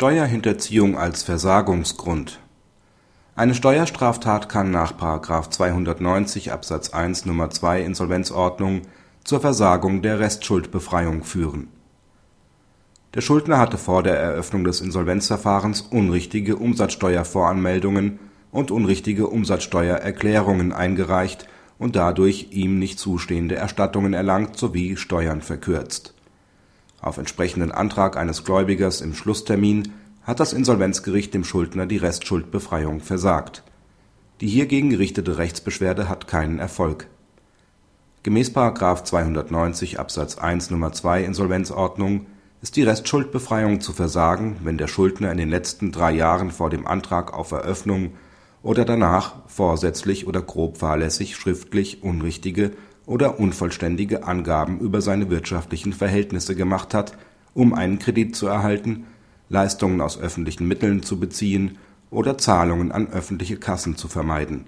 Steuerhinterziehung als Versagungsgrund Eine Steuerstraftat kann nach § 290 Absatz 1 Nr. 2 Insolvenzordnung zur Versagung der Restschuldbefreiung führen. Der Schuldner hatte vor der Eröffnung des Insolvenzverfahrens unrichtige Umsatzsteuervoranmeldungen und unrichtige Umsatzsteuererklärungen eingereicht und dadurch ihm nicht zustehende Erstattungen erlangt sowie Steuern verkürzt auf entsprechenden Antrag eines Gläubigers im Schlusstermin hat das Insolvenzgericht dem Schuldner die Restschuldbefreiung versagt. Die hiergegen gerichtete Rechtsbeschwerde hat keinen Erfolg. Gemäß § 290 Absatz 1 Nr. 2 Insolvenzordnung ist die Restschuldbefreiung zu versagen, wenn der Schuldner in den letzten drei Jahren vor dem Antrag auf Eröffnung oder danach vorsätzlich oder grob fahrlässig schriftlich unrichtige oder unvollständige Angaben über seine wirtschaftlichen Verhältnisse gemacht hat, um einen Kredit zu erhalten, Leistungen aus öffentlichen Mitteln zu beziehen oder Zahlungen an öffentliche Kassen zu vermeiden.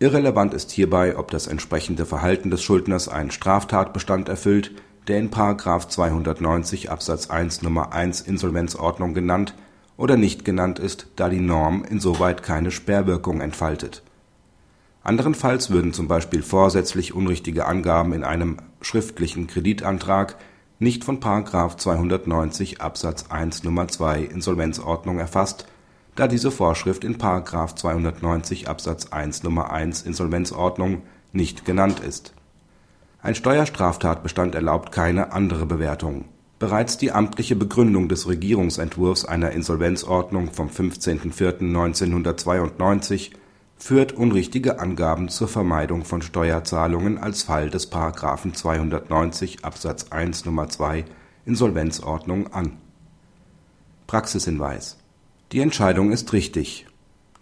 Irrelevant ist hierbei, ob das entsprechende Verhalten des Schuldners einen Straftatbestand erfüllt, der in § 290 Absatz 1 Nr. 1 Insolvenzordnung genannt oder nicht genannt ist, da die Norm insoweit keine Sperrwirkung entfaltet Anderenfalls würden zum Beispiel vorsätzlich unrichtige Angaben in einem schriftlichen Kreditantrag nicht von § 290 Absatz 1 Nr. 2 Insolvenzordnung erfasst, da diese Vorschrift in § 290 Absatz 1 Nr. 1 Insolvenzordnung nicht genannt ist. Ein Steuerstraftatbestand erlaubt keine andere Bewertung. Bereits die amtliche Begründung des Regierungsentwurfs einer Insolvenzordnung vom 15.04.1992 führt unrichtige Angaben zur Vermeidung von Steuerzahlungen als Fall des § 290 Absatz 1 Nr. 2 Insolvenzordnung an. Praxishinweis Die Entscheidung ist richtig.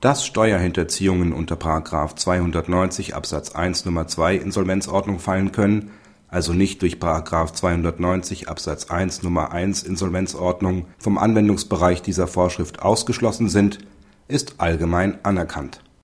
Dass Steuerhinterziehungen unter § 290 Absatz 1 Nr. 2 Insolvenzordnung fallen können, also nicht durch § 290 Absatz 1 Nr. 1 Insolvenzordnung vom Anwendungsbereich dieser Vorschrift ausgeschlossen sind, ist allgemein anerkannt